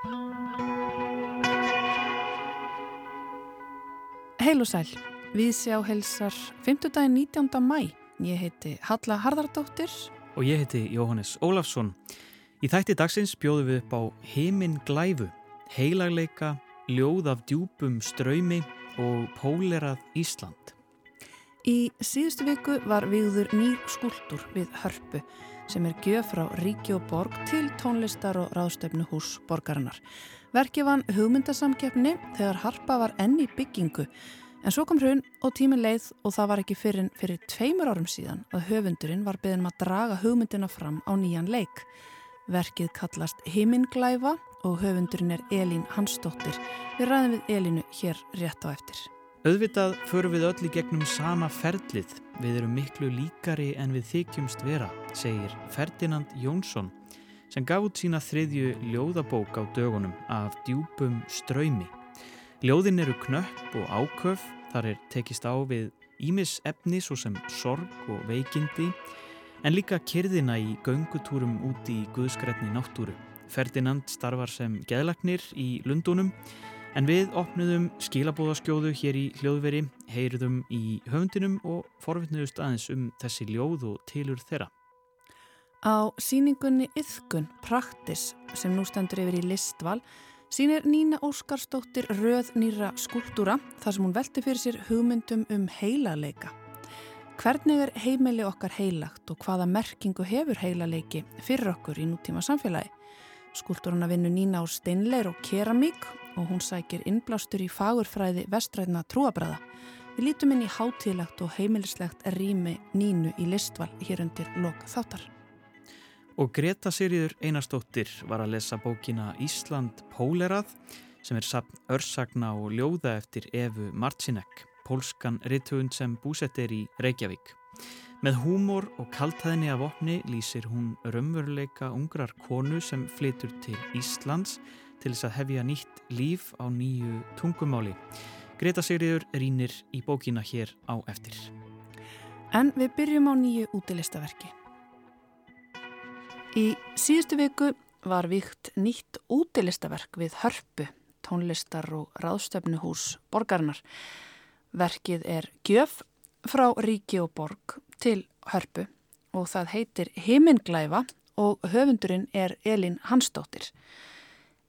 Heil og sæl, við sjá helsar 5. daginn 19. mæ. Ég heiti Halla Harðardóttir. Og ég heiti Jóhannes Ólafsson. Í þætti dagsins bjóðum við upp á Heiminn Glæfu, heilagleika, ljóð af djúpum ströymi og pólerað Ísland. Í síðustu viku var viður nýr skúldur við hörpu sem er gjöf frá Ríki og Borg til tónlistar og ráðstöfnu hús borgarinnar. Verki vann hugmyndasamkeppni þegar harpa var enn í byggingu en svo kom hrun og tímin leið og það var ekki fyrir, fyrir tveimur árum síðan að höfundurinn var beðin um að draga hugmyndina fram á nýjan leik. Verkið kallast Himinglæfa og höfundurinn er Elín Hansdóttir. Við ræðum við Elínu hér rétt á eftir. Auðvitað förum við öll í gegnum sama ferlið. Við erum miklu líkari en við þykjumst vera, segir Ferdinand Jónsson sem gaf út sína þriðju ljóðabók á dögunum af djúpum ströymi. Ljóðin eru knöpp og áköf, þar er tekist á við ímis efni svo sem sorg og veikindi, en líka kyrðina í göngutúrum úti í Guðskrætni náttúru. Ferdinand starfar sem geðlagnir í Lundunum, en við opnuðum skilabóðaskjóðu hér í hljóðveri, heyruðum í höfundinum og forvittnuðust aðeins um þessi ljóð og tilur þeirra. Á síningunni Yðkun Praktis sem nú stendur yfir í listval sínir Nína Óskarsdóttir röð nýra skúltúra þar sem hún velti fyrir sér hugmyndum um heilaleika. Hvernig er heimili okkar heilagt og hvaða merkingu hefur heilaleiki fyrir okkur í nútíma samfélagi? Skúltúrana vinnu Nína á steinleir og keramík og hún sækir innblástur í fagurfræði vestræðna trúabræða. Við lítum inn í hátílagt og heimilislegt rými Nínu í listval hér undir lok þáttar. Og Greta Siriður Einarstóttir var að lesa bókina Ísland Pólerað sem er sapn örsagna og ljóða eftir Efu Marcinek, pólskan ritthugund sem búsett er í Reykjavík. Með húmor og kaltæðinni af opni lýsir hún raunveruleika ungrar konu sem flytur til Íslands til þess að hefja nýtt líf á nýju tungumáli. Greta Sigriður rínir í bókina hér á eftir. En við byrjum á nýju útilistaverki. Í síðustu viku var vikt nýtt útilistaverk við hörpu, tónlistar og ráðstöfnuhús borgarnar. Verkið er gjöf frá ríki og borg til hörpu og það heitir Himinglæfa og höfundurinn er Elin Hansdóttir.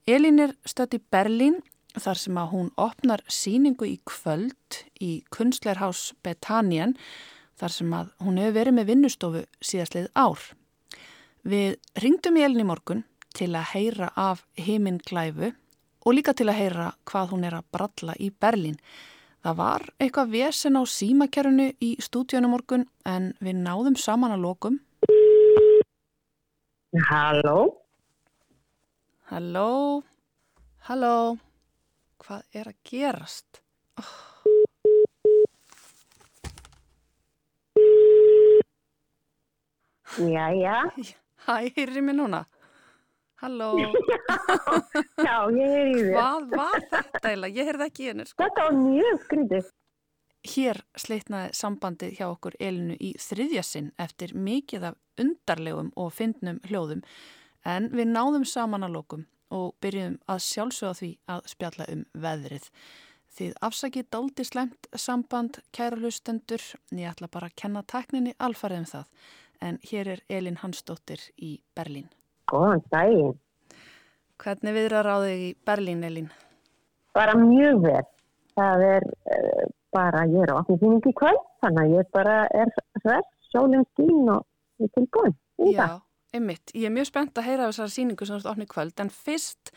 Elin er stött í Berlín þar sem að hún opnar síningu í kvöld í Kunstlerhaus Betanian þar sem að hún hefur verið með vinnustofu síðastlið ár. Við ringdum í elin í morgun til að heyra af heiminn glæfu og líka til að heyra hvað hún er að bralla í Berlín. Það var eitthvað vesen á símakerfunu í stúdíunum morgun en við náðum saman að lokum. Halló? Halló? Halló? Hvað er að gerast? Oh. Jæja. Hæ, heyrir mér núna? Halló? Já, ég er í þér. Hvað var þetta eiginlega? Ég heyrði ekki henni. Sko. Þetta var mjög skrítið. Hér sleitnaði sambandið hjá okkur Elinu í þriðja sinn eftir mikið af undarlegum og fyndnum hljóðum en við náðum saman að lokum og byrjum að sjálfsögða því að spjalla um veðrið. Þið afsakið daldi slemt samband kæra hlustendur, en ég ætla bara að kenna tekninni alfarið um það en hér er Elin Hansdóttir í Berlín. Góðan daginn. Hvernig viðrar á þig í Berlín, Elin? Bara mjög vel. Það er uh, bara, ég er á afturfíningi kvöld, þannig að ég bara er hress, sjálfum skín og ég er tilbúin. Já, einmitt. Ég er mjög spennt að heyra af þessari síningu sem ert ofnið kvöld, en fyrst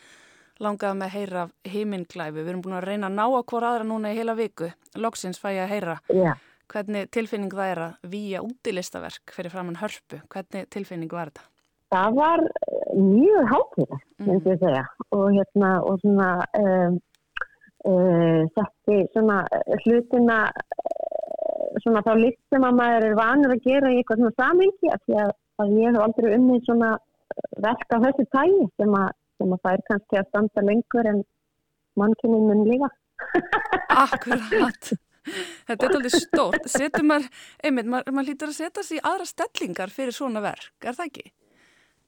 langaði með að heyra af heiminglæfi. Við erum búin að reyna að ná að hvora aðra núna í heila viku. Loksins fæ ég að heyra. Já hvernig tilfinning það er að výja útilistaverk fyrir framann hörpu, hvernig tilfinning var þetta? Það var eh, mjög hátíðast, mm. myndi ég segja og hérna og svona um, uh, setti svona hlutina svona þá sem að maður er vanur að gera í eitthvað svona samengi af því að, að ég hef aldrei unnið svona verk af þessu tægi sem að, sem að það er kannski að standa lengur en mannkynning mun líka Akkurat Þetta er alveg stórt. Setur maður, einmitt, maður, maður lítur að setja sér í aðra stellingar fyrir svona verk, er það ekki?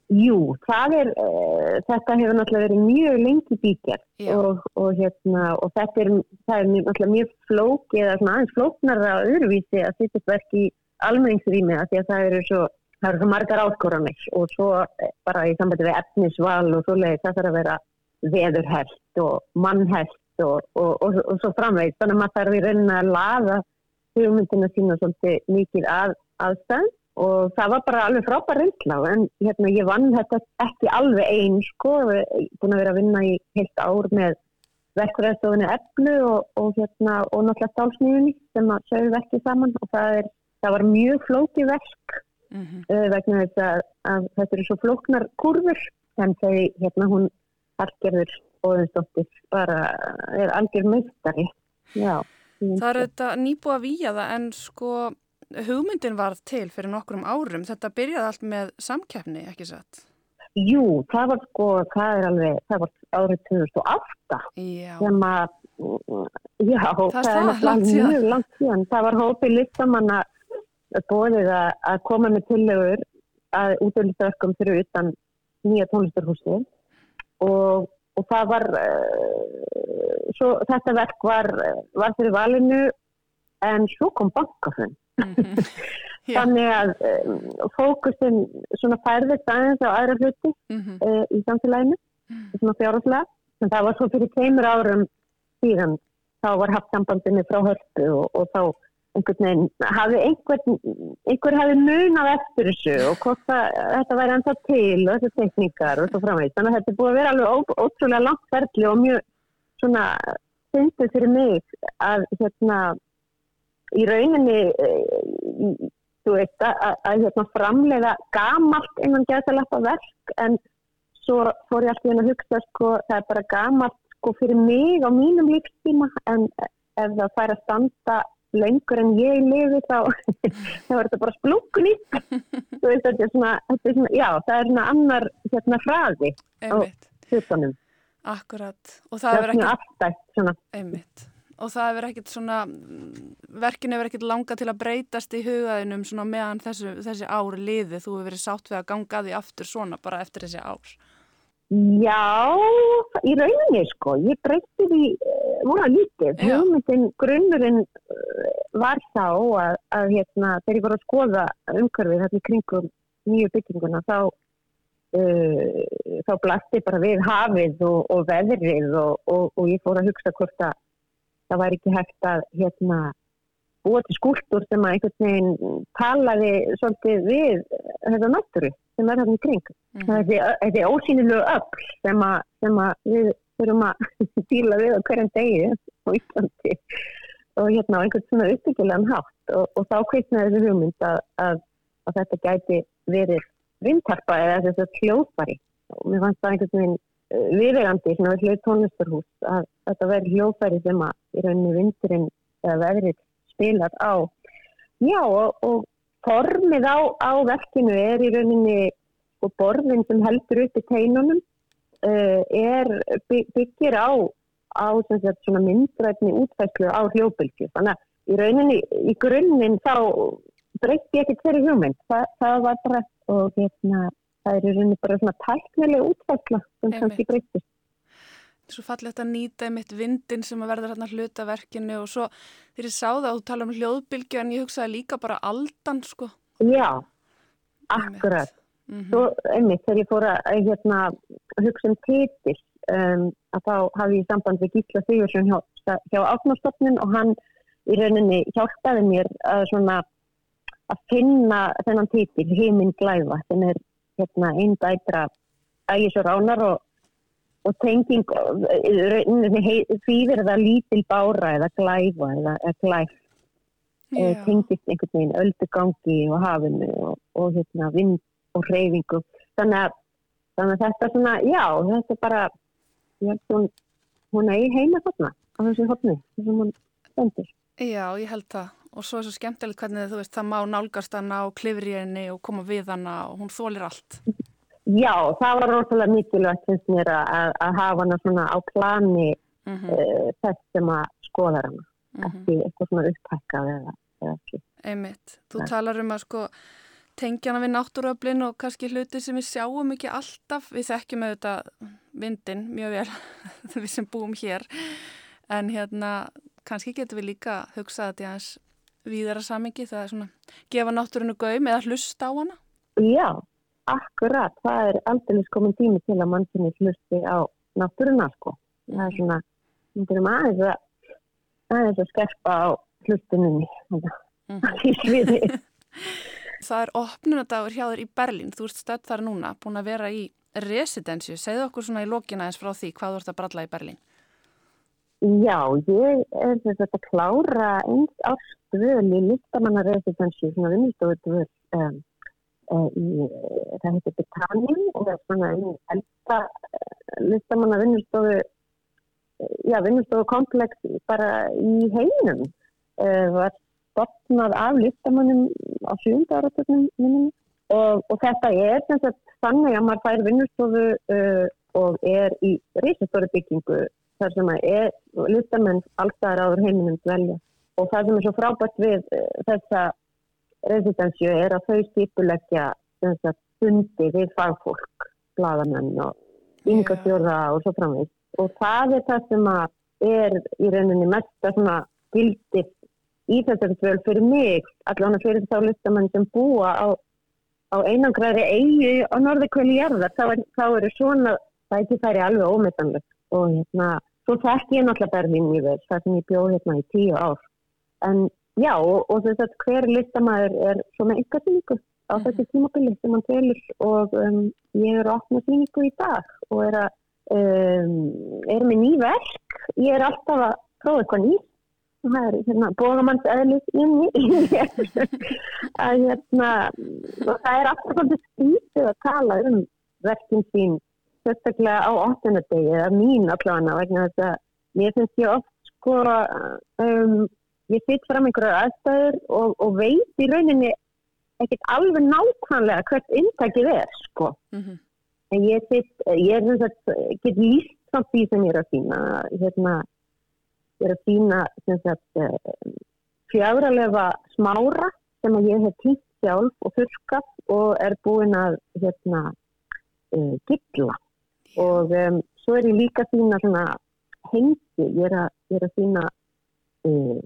Jú, er, uh, þetta hefur náttúrulega verið mjög lengi bíkjar og, og, hérna, og þetta er, er náttúrulega mjög flók eða aðeins flóknara öðruvísi að þetta verk í almenningsrými að því að það eru svo, það eru svo margar áskoranir og svo eh, bara í sambandi við efnisval og svo leiði það þarf að vera veðurhælt og mannhælt og, og svo framveit þannig að maður þarf í rauninna að laða hugmyndina sína svolítið mikið að, aðstæðan og það var bara alveg frábær reyndla en hérna ég vann þetta ekki alveg einn sko, búin að vera að vinna í heilt ár með verkvæðarstofunni Epplu og, og hérna og náttúrulega stálsnýjunni sem að sögðu ekki saman. Og það, er, það var mjög flóki verk mm -hmm. uh, vegna þess að, að þetta eru svo flóknar kurfur en þau hérna hún Algerður Óðinsdóttir er algjör meistari. Já. Það er þetta nýbúa víjaða en sko hugmyndin var til fyrir nokkrum árum. Þetta byrjaði allt með samkeppni, ekki satt? Jú, það var sko, það er alveg, það var árið 2008 já. sem að, já, það, það er náttúrulega mjög langt síðan. Það var hópið listamanna bóðið að koma með tillögur að útöldverkum fyrir utan nýja tónlistarhúsi og, og það var, uh, svo, þetta verk var, var fyrir valinu en svo kom bankafinn Mm -hmm. Þannig að um, fókusin svona færðist aðeins á aðra hluti mm -hmm. uh, í samfélaginu, mm. svona fjárháslega. En það var svo fyrir keimur árum síðan, þá var haft sambandinni frá hörpu og, og þá einhvern veginn, hafi einhver, einhver hafi munað eftir þessu og hvort það, þetta væri ennþá til og þessu tekníkar og svo framvegist. Þannig að þetta er búið að vera alveg ó, ótrúlega langt verðli og mjög svona syndið fyrir mig að hérna í rauninni eh, þú veist að, að, að hérna, framlega gamalt innan gæðsalappa verk en svo fór ég alltaf inn að hugsa sko það er bara gamalt sko fyrir mig á mínum lífstíma en ef það fær að standa lengur en ég lifi þá þá er þetta bara splungun í þú veist þetta er svona, þetta er svona já það er svona annar hérna hraði á hlutunum. Akkurat. Og það, það er svona aftætt svona. Einmitt og það hefur ekkert svona, verkin hefur ekkert langa til að breytast í hugaðinum svona meðan þessu, þessi ár liði, þú hefur verið sátt við að ganga því aftur svona bara eftir þessi ár. Já, í rauninni sko, ég breytti því uh, lítið, hugmyndin, grunnurinn uh, var þá að, að hérna, þegar ég var að skoða umhverfið hérna í kringum nýju bygginguna þá uh, þá blasti bara við hafið og, og veðrið og, og, og ég fór að hugsa hvort að það væri ekki hægt að hérna búa til skúltur sem að einhvern veginn talaði svolítið við þetta náttúru sem er hérna í kring. Mm -hmm. Þetta er ósýnilegu öll sem, sem að við þurfum að díla við á hverjum degi á Íslandi og hérna á einhvern svona uppbyggilegan hátt og, og þá kveitnaði þessu hugmynd að, að, að þetta gæti verið vindtarpa eða þess að hljóðbari og mér fannst það einhvern veginn viðegandi sem að hljóð tónlistarhús að þetta verður hljóðfæri sem að í rauninu vindurinn eða veðrið spilar á. Já og, og formið á, á verkinu er í rauninni og borðin sem heldur upp í teinunum uh, er byggir á á myndrætni útfæslu á hljóðbylgu þannig að í rauninni í grunninn þá breytti ekki hverju hugmynd. Þa, það var bara og hérna það er í rauninni bara svona tæknileg útfæsla sem kannski breytist. Svo fallið að nýta einmitt vindin sem að verða hérna hlutaverkinu og svo þegar ég sá það og tala um hljóðbylgju en ég hugsaði líka bara aldan sko. Já, akkurat. Mm -hmm. Svo einmitt þegar ég fór að hérna, hugsa um títil um, að þá hafi ég samband við Gísla Sigursson hjá, hjá Átnarstofnun og hann í rauninni hjálpaði mér að svona að finna þennan títil, heiminn glæfa sem er hérna, einn dætra ægis og ránar og, og tenging því verða lítil bára eða glæfa eða, eða glæf yeah. tengist einhvern veginn öldugangi og hafinu og, og hérna, vind og hreyfingu þannig þannig að þetta svona, já, þetta er bara ég held hún er í heima þarna á þessu hotni þessum hún stendur Já, ég held það og svo er svo skemmtilegt hvernig þú veist það má nálgast hana á klifriðinni og koma við hana og hún þólir allt. Já, það var rosalega mikilvægt finnst mér að, að hafa hana svona á plani mm -hmm. uh, þess sem að skoða hana, mm -hmm. ekki eitthvað svona upphækkað eða, eða ekki. Einmitt, þú það. talar um að sko tengjana við náttúruöflin og kannski hluti sem við sjáum ekki alltaf. Við þekkjum auðvitað vindin mjög vel, við sem búum hér. En hérna, kannski getum við líka hugsað að það er víðara samingi, það er svona gefa náttúrunu gaum eða hlusta á hana. Já, akkurat. Það er aldrei komin tími til að mannkynni hlusti á náttúruna, sko. Það er svona, við erum aðeins að, aðeins að skerpa á hlustunum í sviði. Það er opnunadagur hjá þér í Berlín, þú ert stödd þar núna, búin að vera í residensju. Segðu okkur svona í lokina eins frá því hvað þú ert að bralla í Berlín. Já, ég er þess að klára eins ástvöl í listamannarresidensju, svona vinnustóðutvöl um, um, í, það heitir Britannium og er svona einn elda listamannavinnustofu, já, vinnustofu komplex bara í heiminum. Var stopnað af listamannum á sjönda áratöknum og, og þetta er sagt, þannig að maður fær vinnustofu uh, og er í reysastóri byggingu þar sem að er listamenn alltaf áður heiminum dvelja og það sem er svo frábært við uh, þessa residensju er að þau stipulegja fundi við fagfólk, bladamenn og yngastjóða og svo framvist og það er það sem að er í rauninni mest að gildir í þessari svöl fyrir mig, allavega fyrir þá listamann sem búa á, á einangræri eigi á norðekvöli jarðar, þá eru er svona, það ekki færi alveg ómetanlegt og hérna, svo þekk ég náttúrulega Berlín í þess, það sem ég bjóð hérna í tíu ár, en já, og, og þess að hver listamæður er svona ykkar síningu á mhm. þessi tímabili sem hann telur og um, ég er að opna síningu í dag og er að, um, er með ný verk, ég er alltaf að prófa eitthvað nýtt það er hérna bóðamanns eðlis inni að hérna það er alltaf svolítið skýtið að tala um verkinn sín sérstaklega á 8. degi eða mín allavega vegna þess að ég finnst ég oft sko um, ég sitt fram einhverjar aðstæður og, og veit í rauninni ekkert alveg nákvæmlega hvert intakið er sko. Mm -hmm. en ég sitt, ég er þess að get líst samt því sem ég er að sína hérna er að sína eh, fjáralega smára sem að ég hef týnt sjálf og þurrkat og er búin að hérna, uh, gilla. Og um, svo er ég líka að sína hengi, ég er að, ég er að sína uh,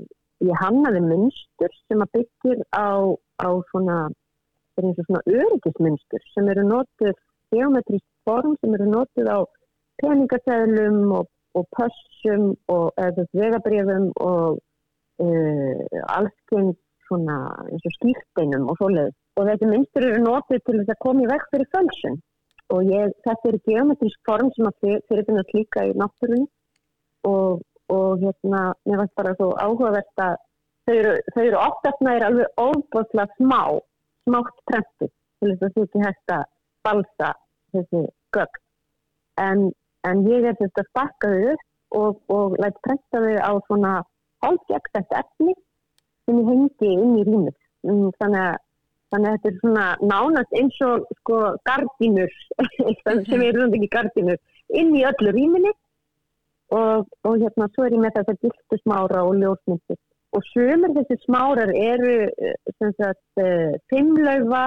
ég hannaði munstur sem að byggir á, á svona svona öryggismunstur sem eru nótið geometrist form sem eru nótið á peningasæðlum og og pössum og vegabrjöfum og uh, allskenn svona eins og skýrsteinum og svoleið og þessi mynstur eru notið til þess að koma í vekk fyrir fölsun og ég, þetta eru geometrisk form sem að fyrir þennan klíka í náttúrun og, og hérna mér finnst bara svo áhugavert að þau eru, eru oftast næri alveg óbúslega smá smátt trefti til þess að þú ekki hægt að balsa þessi gögn. En en ég er þetta stakkaðu og, og lætt prenta þau á svona hálfgegstætt efni sem ég hengi inn í rýmur mm, þannig að, þannig að þetta er svona nánast eins og sko gardínur sem eru um ekki gardínur inn í öllu rýminni og, og hérna svo er ég með þetta giltu smára og ljósmyndir. Og sömur þessi smárar eru eh, sem sagt eh, fimmlaufa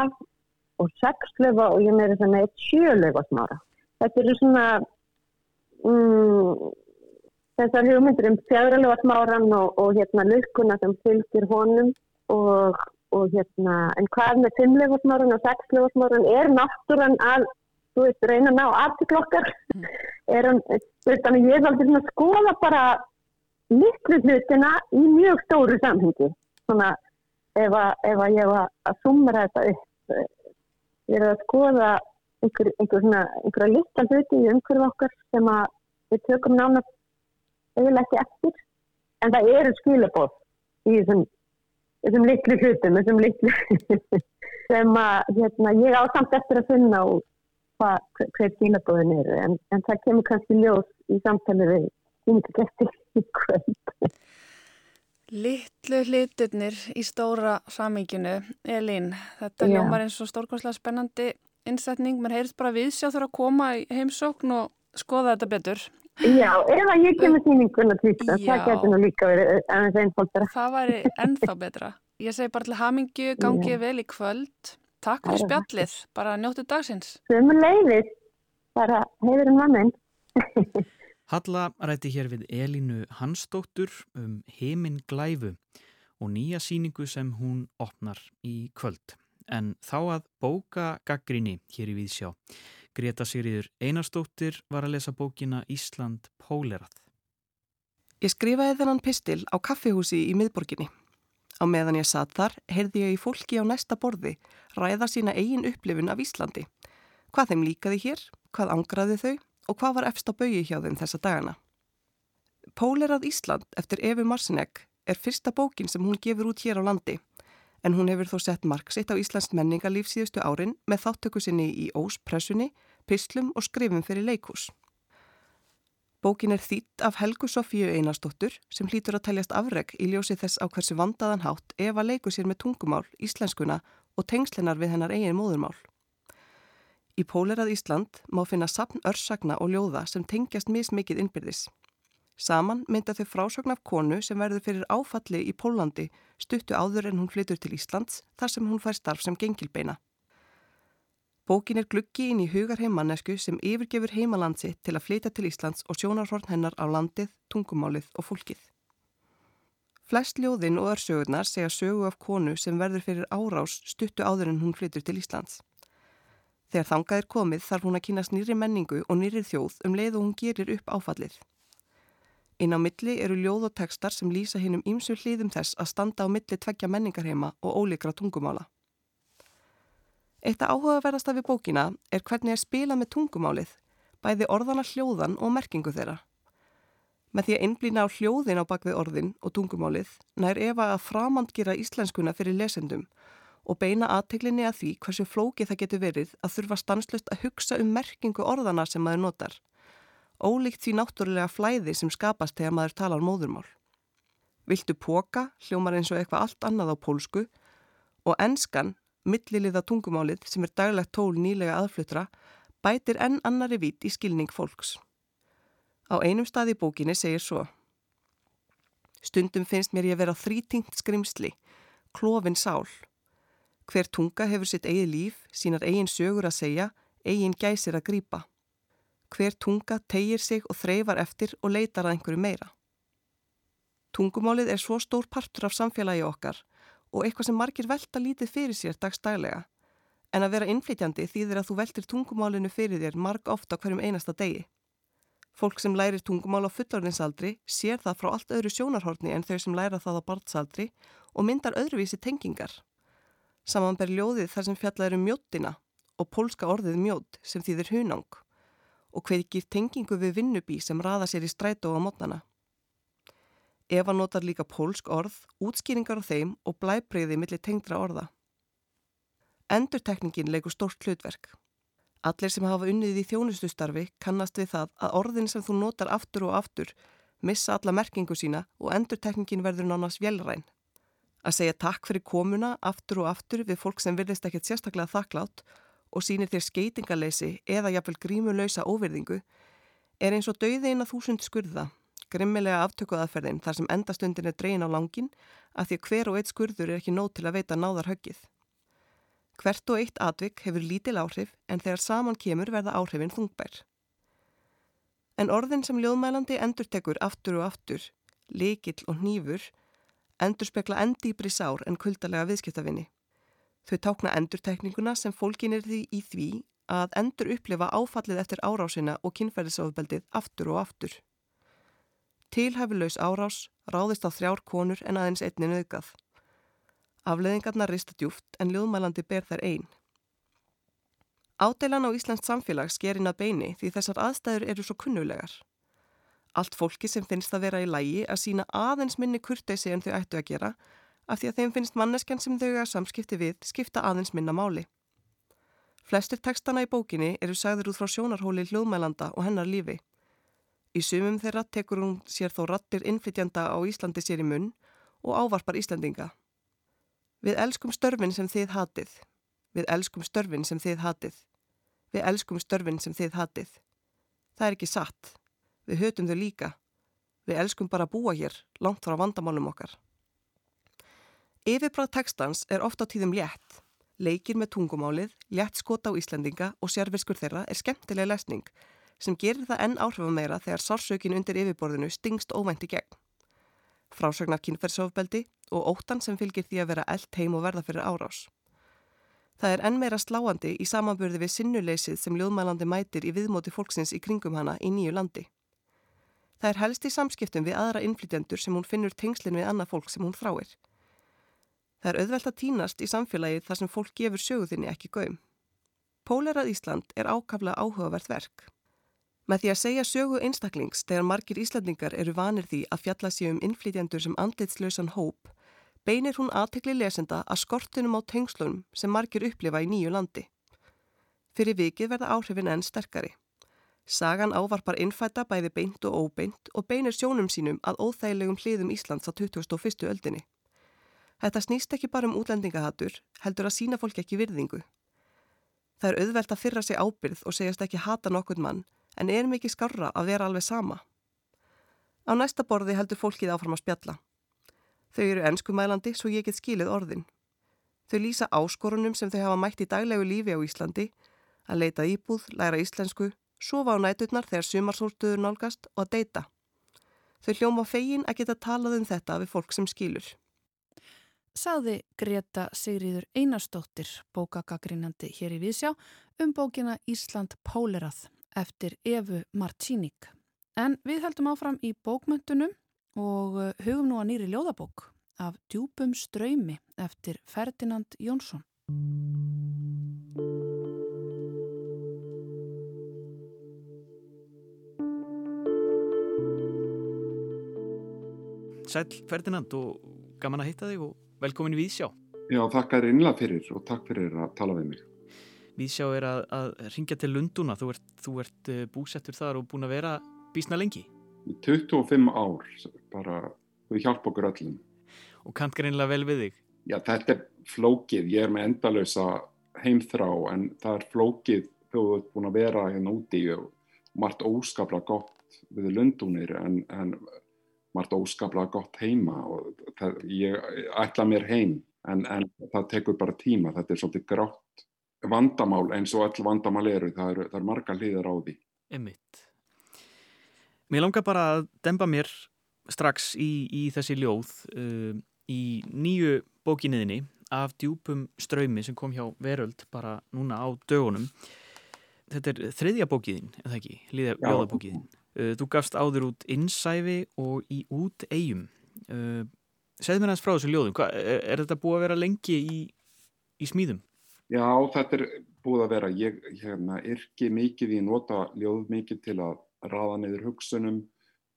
og sexlaufa og ég með þess að með sjölaufa smára. Þetta eru svona mm, þessar hugmyndir um fjagralega smáran og, og hérna lukkuna sem fylgir honum og, og hérna en hvað með fimmlega smáran og sexlega smáran er náttúran að þú veist reyna að ná aftiklokkar mm. er hann, þannig ég er aldrei svona að skoða bara miklu hlutina í mjög stóru samhengi svona ef að, ef að ég var að sumra þetta upp ég er að skoða einhver, einhver svona, einhverja lista hluti í umhverju okkar sem að við tökum nánast eiginlega ekki eftir en það eru skilabóð í þessum, þessum litlu hlutum þessum litlu sem að hérna, ég ásamt eftir að finna og hva, hver skilabóðin eru en, en það kemur kannski ljós í samtali við yngur eftir í kvöld. Littlu hluturnir í stóra samíkinu Elín, þetta ljómar eins og stórkonslega spennandi innsetning, mér heyrðist bara viðsjá þurfa að koma í heimsókn og skoða þetta betur. Já, ef að ég kemur síninguna tvítast, það getur nú líka verið aðeins einfaldara. Það væri ennþá betra. Ég segi bara til hamingju, gangið vel í kvöld Takk fyrir spjallið, bara njóttu dagsins. Sumur leiðis, bara hefurinn mannin. Halla ræti hér við Elínu Hansdóttur um heiminn glæfu og nýja síningu sem hún opnar í kvöld. En þá að bóka gaggrinni hér í Víðsjá. Greta Sigriður Einarstóttir var að lesa bókina Ísland Pólerað. Ég skrifaði þennan pistil á kaffihúsi í miðborginni. Á meðan ég satt þar heyrði ég í fólki á næsta borði ræða sína eigin upplifun af Íslandi. Hvað þeim líkaði hér, hvað angraði þau og hvað var efst á baui hjá þeim þessa dagana. Pólerað Ísland eftir Efi Marsinek er fyrsta bókin sem hún gefur út hér á landi en hún hefur þó sett marksitt á Íslands menningarlíf síðustu árin með þáttöku sinni í óspressunni, pislum og skrifum fyrir leikús. Bókin er þýtt af Helgu Sofíu Einarstóttur sem hlýtur að teljast afreg í ljósi þess á hversu vandaðan hátt ef að leiku sér með tungumál, íslenskuna og tengslinar við hennar eigin móðurmál. Í Pólerað Ísland má finna sapn örsagna og ljóða sem tengjast mismikið innbyrðis. Saman mynda þau frásögn af konu sem verður fyrir áfalli í Pólandi stuttu áður en hún flytur til Íslands þar sem hún fær starf sem gengilbeina. Bókin er gluggi inn í hugarheim mannesku sem yfirgefur heimalandsi til að flytja til Íslands og sjónarhorn hennar á landið, tungumálið og fólkið. Flest ljóðinn og örsögurnar segja sögu af konu sem verður fyrir árás stuttu áður en hún flytur til Íslands. Þegar þangað er komið þarf hún að kynast nýri menningu og nýri þjóð um leið og hún gerir upp áfallið. Inn á milli eru ljóð og tekstar sem lýsa hinn um ýmsu hlýðum þess að standa á milli tveggja menningarheima og ólíkra tungumála. Eitt að áhugaverðast af við bókina er hvernig að spila með tungumálið, bæði orðana hljóðan og merkingu þeirra. Með því að innblýna á hljóðin á bakvið orðin og tungumálið nær Eva að framandgira íslenskuna fyrir lesendum og beina aðteglinni að því hversu flókið það getur verið að þurfa stanslust að hugsa um merkingu orðana sem maður notar ólíkt því náttúrulega flæði sem skapast þegar maður talar móðurmál. Viltu póka, hljómar eins og eitthvað allt annað á pólsku og enskan, milliliða tungumálið sem er daglegt tól nýlega aðflutra, bætir enn annari vít í skilning fólks. Á einum stað í bókinni segir svo Stundum finnst mér ég vera þrítingt skrimsli, klófin sál. Hver tunga hefur sitt eigið líf, sínar eigin sögur að segja, eigin gæsir að grýpa hver tunga tegir sig og þreyfar eftir og leitar að einhverju meira. Tungumálið er svo stór partur af samfélagi okkar og eitthvað sem margir velta lítið fyrir sér dagstælega, en að vera innflytjandi þýðir að þú veltir tungumálinu fyrir þér marg ofta hverjum einasta degi. Fólk sem lærir tungumál á fullorðinsaldri sér það frá allt öðru sjónarhorni en þau sem læra það á barnsaldri og myndar öðruvísi tengingar. Saman ber ljóðið þar sem fjallar um mjóttina og pólska orðið mjót sem þýðir hunang og kveikir tengingu við vinnubí sem raða sér í strætó á mótnana. Eva notar líka pólsk orð, útskýringar á þeim og blæbreyði millir tengdra orða. Endurtekningin leikur stort hlutverk. Allir sem hafa unnið í þjónustustarfi kannast við það að orðin sem þú notar aftur og aftur missa alla merkingu sína og endurtekningin verður nánast velræn. Að segja takk fyrir komuna aftur og aftur við fólk sem virðist ekkert sérstaklega þakklátt og sínir þér skeitingaleysi eða jafnvel grímulöysa óverðingu er eins og dauði eina þúsund skurða, grimmilega aftökuðaðferðin þar sem endastundin er dreyin á langin að því að hver og eitt skurður er ekki nóg til að veita náðar höggið. Hvert og eitt atvik hefur lítil áhrif en þegar saman kemur verða áhrifin þungbær. En orðin sem ljóðmælandi endurtekur aftur og aftur, líkil og nýfur, endur spekla endýbri sár en kuldalega viðskiptafinni. Þau tákna endurtekninguna sem fólkin er því í því að endur upplifa áfallið eftir árásina og kynferðisofbeldið aftur og aftur. Tilhæfilegs árás ráðist á þrjár konur en aðeins einni nöðgað. Afleðingarna rista djúft en ljóðmælandi ber þær einn. Ádeilan á Íslands samfélag skerinn að beini því þessar aðstæður eru svo kunnulegar. Allt fólki sem finnst að vera í lægi að sína aðeins minni kurteysi en þau ættu að gera af því að þeim finnst manneskjan sem þau að samskipti við skipta aðeins minna máli. Flestir tekstana í bókinni eru sagður út frá sjónarhóli hljóðmælanda og hennar lífi. Í sumum þeirra tekur hún sér þó rattir innflytjanda á Íslandi sér í munn og ávarpar Íslandinga. Við elskum störfin sem þið hatið. Við elskum störfin sem þið hatið. Við elskum störfin sem þið hatið. Það er ekki satt. Við hötum þau líka. Við elskum bara að búa hér, langt frá vandamálum okkar. Yfirbráð tekstans er ofta á tíðum létt, Leikir með tungumálið, létt skot á Íslandinga og sérfiskur þeirra er skemmtileg lesning sem gerir það enn áhrifum meira þegar sársökin undir yfirborðinu stingst óvænti gegn. Frásagnar kynferðsofbeldi og óttan sem fylgir því að vera eld heim og verða fyrir árás. Það er enn meira sláandi í samanburði við sinnuleysið sem ljóðmælandi mætir í viðmóti fólksins í kringum hana í nýju landi. Það er helst í samskiptum við aðra innflytjendur sem hún finnur tengslinn við annað fólk sem hún þráir. Það er auðvelt að týnast í samfélagi þar sem fólk gefur söguðinni ekki gaum. Pólerað Ísland er ákaflega áhugavert verk. Með því að segja sögu einstaklings þegar margir Íslandingar eru vanir því að fjalla sig um innflytjandur sem andlitslausan hóp, beinir hún aðtekli lesenda að skortunum á tengslunum sem margir upplifa í nýju landi. Fyrir vikið verða áhrifin enn sterkari. Sagan ávarpar innfætta bæði beint og óbeint og beinir sjónum sínum að óþægilegum hliðum Íslands á 2001. öldinni. Þetta snýst ekki bara um útlendingahatur, heldur að sína fólk ekki virðingu. Það er auðvelt að fyrra sig ábyrð og segjast ekki hata nokkur mann, en er mikið skarra að vera alveg sama. Á næsta borði heldur fólkið áfram að spjalla. Þau eru ennskumælandi svo ég get skilið orðin. Þau lýsa áskorunum sem þau hafa mætt í daglegu lífi á Íslandi, að leita íbúð, læra íslensku, sofa á næturnar þegar sumarsóltuður nálgast og að deyta. Þau hljóma fegin að geta talað um þetta við fólk sem skilur sagði Greta Sigriður Einarstóttir, bókagagrínandi hér í Vísjá, um bókina Ísland Pólerað eftir Efu Martíník. En við heldum áfram í bókmöntunum og uh, hugum nú að nýri ljóðabók af djúpum ströymi eftir Ferdinand Jónsson. Sæl Ferdinand og gaman að hitta þig og Velkomin í Vísjá. Já, þakka þér innlega fyrir og takk fyrir að tala við mig. Vísjá er að, að ringja til Lunduna. Þú ert, þú ert eh, búsettur þar og búin að vera bísna lengi. 25 ár, bara við hjálpa okkur öllum. Og kant greinlega vel við þig? Já, þetta er flókið. Ég er með endalösa heimþrá en það er flókið þegar þú ert búin að vera hérna úti og margt óskaplega gott við Lundunir en, en margt óskaplega gott heima og það, ég ætla mér heim en, en það tekur bara tíma, þetta er svolítið grátt vandamál eins og all vandamál eru, það eru, það eru marga hlýðar á því. Emmitt. Mér langar bara að demba mér strax í, í þessi ljóð uh, í nýju bókinniðinni af djúpum ströymi sem kom hjá Veröld bara núna á dögunum. Þetta er þriðja bókiðin, eða ekki? Ljóðabókiðin. Uh, þú gafst áður út innsæfi og í út eigum. Uh, segð mér hans frá þessu ljóðum. Hva, er, er þetta búið að vera lengi í, í smíðum? Já, þetta er búið að vera. Ég hérna, yrki mikið í nota ljóð mikið til að raða neyður hugsunum,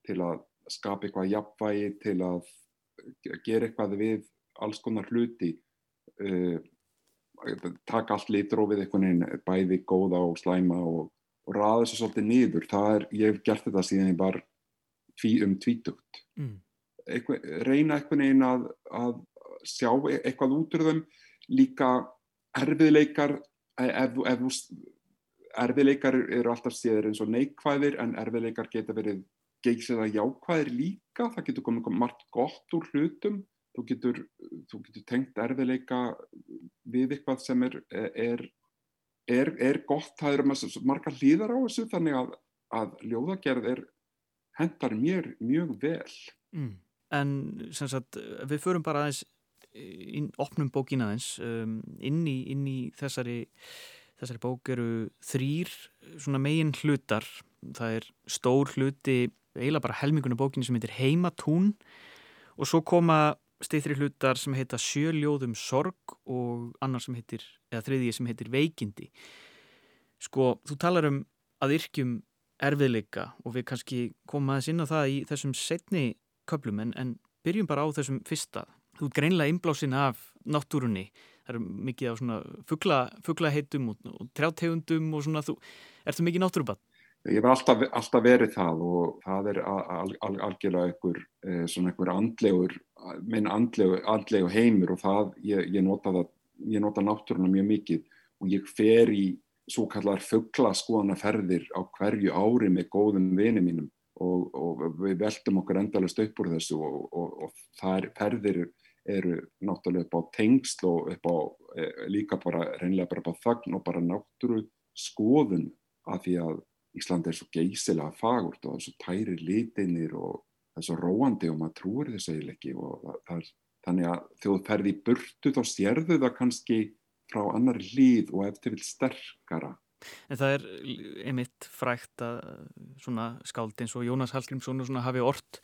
til að skapa eitthvað jafnvægi, til að gera eitthvað við alls konar hluti. Uh, taka allt litrófið einhvern veginn, bæði góða og slæma og og raða þessu svolítið niður það er, ég hef gert þetta síðan ég var tví, um tvítugt mm. Eitthvað, reyna einhvern veginn að, að sjá eitthvað út úr þeim líka erfiðleikar e, ef, ef, erfiðleikar eru alltaf séður eins og neikvæðir en erfiðleikar geta verið geikslega jákvæðir líka það getur komið margt gott úr hlutum þú getur, þú getur tengt erfiðleika við eitthvað sem er, er er, er gott, það eru margar hlýðar á þessu þannig að, að ljóðagerð er hendar mér mjög vel. Mm. En sagt, við förum bara aðeins inn, opnum bókin aðeins um, inn, í, inn í þessari, þessari bók eru þrýr megin hlutar. Það er stór hluti, eiginlega bara helmingunum bókinu sem heitir Heimatún og svo koma steytri hlutar sem heita Sjöljóðum sorg og annar sem heitir, eða þriðji sem heitir Veikindi. Sko, þú talar um að yrkjum erfiðleika og við kannski komum aðeins inn á það í þessum setni köplum en, en byrjum bara á þessum fyrsta. Þú er greinlega inblásin af náttúrunni. Það eru mikið af svona fugglaheitum og, og trjátegundum og svona. Þú, ertu mikið náttúrubann? Ég hef alltaf, alltaf verið það og það er al, al, algjörlega einhver, eh, svona einhver andlegur, minn andlegu, andlegu heimur og það, ég, ég nota það, ég nota náttúruna mjög mikið og ég fer í svo kallar fugglaskoðanaferðir á hverju ári með góðum vini mínum og, og við veltum okkur endalast upp úr þessu og, og, og það er ferðir eru náttúrulega upp á tengsl og upp á e, líka bara reynlega bara á þagn og bara náttúru skoðun af því að Ísland er svo geysilega fagurt og það er svo tæri litinir og það er svo róandi og maður trúir þessu eiginlega ekki og það, er þannig að þú ferði í burtu þá stjerðu það kannski frá annar líð og eftir vil sterkara En það er einmitt frægt að svona skáld eins og Jónas Hallgrímsson hafi orrt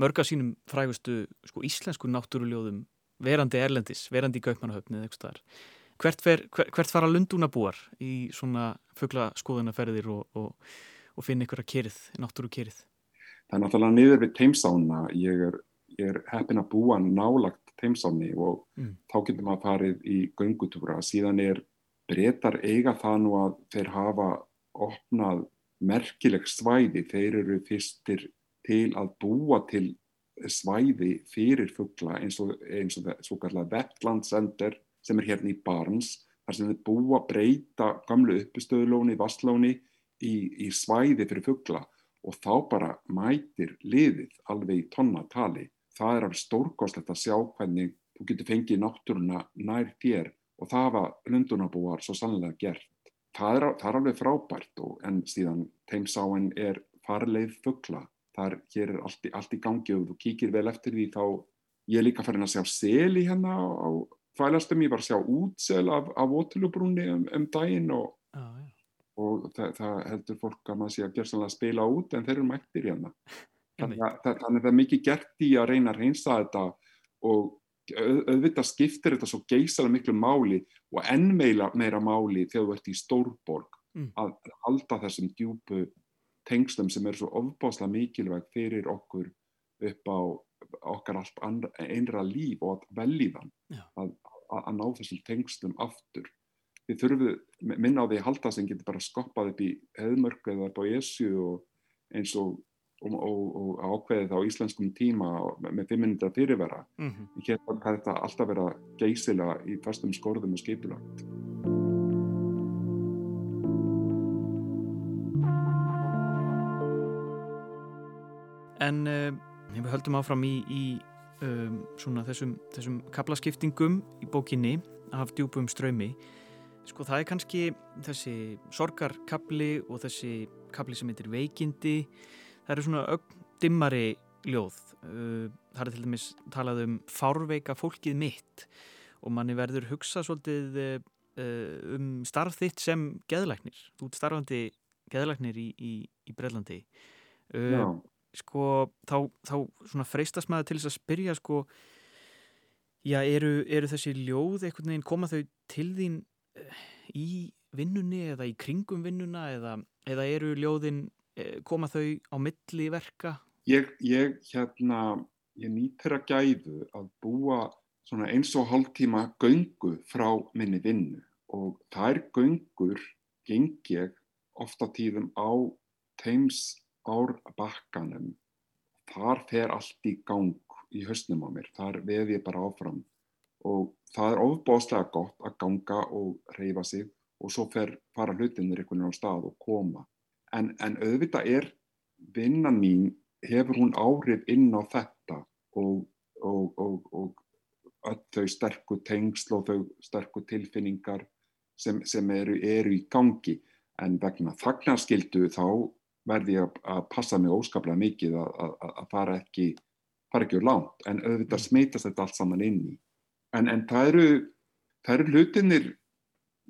mörga sínum frægustu sko, íslensku náttúruljóðum verandi erlendis, verandi í Gaupmannahöfni eða eitthvað starf. Hvert, fer, hvert fara lundúna búar í svona fugglaskoðanaferðir og, og, og finna ykkur að kerið, náttúru kerið? Það er náttúrulega niður við teimsána. Ég er, er heppin að búa nálagt teimsáni og mm. þá getur maður farið í göngutúra. Síðan er breytar eiga það nú að þeir hafa opnað merkileg svæði, þeir eru fyrstir til að búa til svæði fyrir fuggla eins og, eins og það svo kallar Vettlandsender sem er hérna í Barns þar sem þeir búa breyta gamlu uppistöðulóni, vasslóni í, í svæði fyrir fuggla og þá bara mætir liðið alveg í tonnatali. Það er alveg stórkoslegt að sjá hvernig þú getur fengið náttúruna nær þér og það var lundunabúar svo sannlega gert. Það er, það er alveg frábært og en síðan teimsáinn er farleið fuggla. Það er, hér er allt í, allt í gangi og þú kíkir vel eftir því þá ég er líka farin að sjá seli hérna á, fælastum, ég var að sjá útsel af, af ótilubrúni um, um daginn og, ah, og það, það heldur fólk að maður sé að gera sannlega að spila út en þeir eru mættir hérna. Þannig að það er mikið gert í að reyna að reynsa þetta og auðvitað skiptir þetta svo geysalega miklu máli og enn meira, meira máli þegar þú ert í stórborg mm. að halda þessum djúpu tengslum sem eru svo ofbáslega mikilvæg fyrir okkur upp á okkar einra líf og velíðan að, að, að ná þessum tengslum aftur. Við þurfum minna á því að halda sem getur bara skoppað upp í heðmörku eða upp á ESU og eins og og, og, og ákveðið á íslenskum tíma með 500 fyrirvera mm -hmm. hér kann þetta alltaf vera geysila í fastum skorðum og skipilagt En uh, við höldum áfram í, í um, svona þessum, þessum kaplaskiptingum í bókinni af djúbum ströymi sko það er kannski þessi sorgarkabli og þessi kabli sem heitir veikindi það eru svona ögdimmari ljóð. Uh, það er til dæmis talað um fárveika fólkið mitt og manni verður hugsa svolítið uh, um starf þitt sem geðlæknir, þú ert starfandi geðlæknir í, í, í Brellandi uh, sko þá, þá svona freistast maður til þess að spyrja sko já eru, eru þessi ljóð einhvern veginn koma þau til þín í vinnunni eða í kringum vinnuna eða, eða eru ljóðin koma þau á milli verka? Ég, ég, hérna, ég nýttir að gæðu að búa eins og hálftíma göngu frá minni vinnu og þær göngur geng ég ofta tíðum á teims árbakkanum. Þar fer allt í gang í höstnum á mér, þar veð ég bara áfram og það er ofbáslega gott að ganga og reyfa sig og svo fer fara hlutinir einhvern veginn á stað og koma en, en auðvitað er vinnan mín, hefur hún áhrif inn á þetta og, og, og, og öll þau sterku tengsl og þau sterku tilfinningar sem, sem eru, eru í gangi. En vegna þagnarskildu þá verði ég að passa mig óskaplega mikið að, að, að fara ekki fara ekki úr lánt en auðvitað mm. smitast þetta allt saman inn í. En, en það eru það eru hlutinir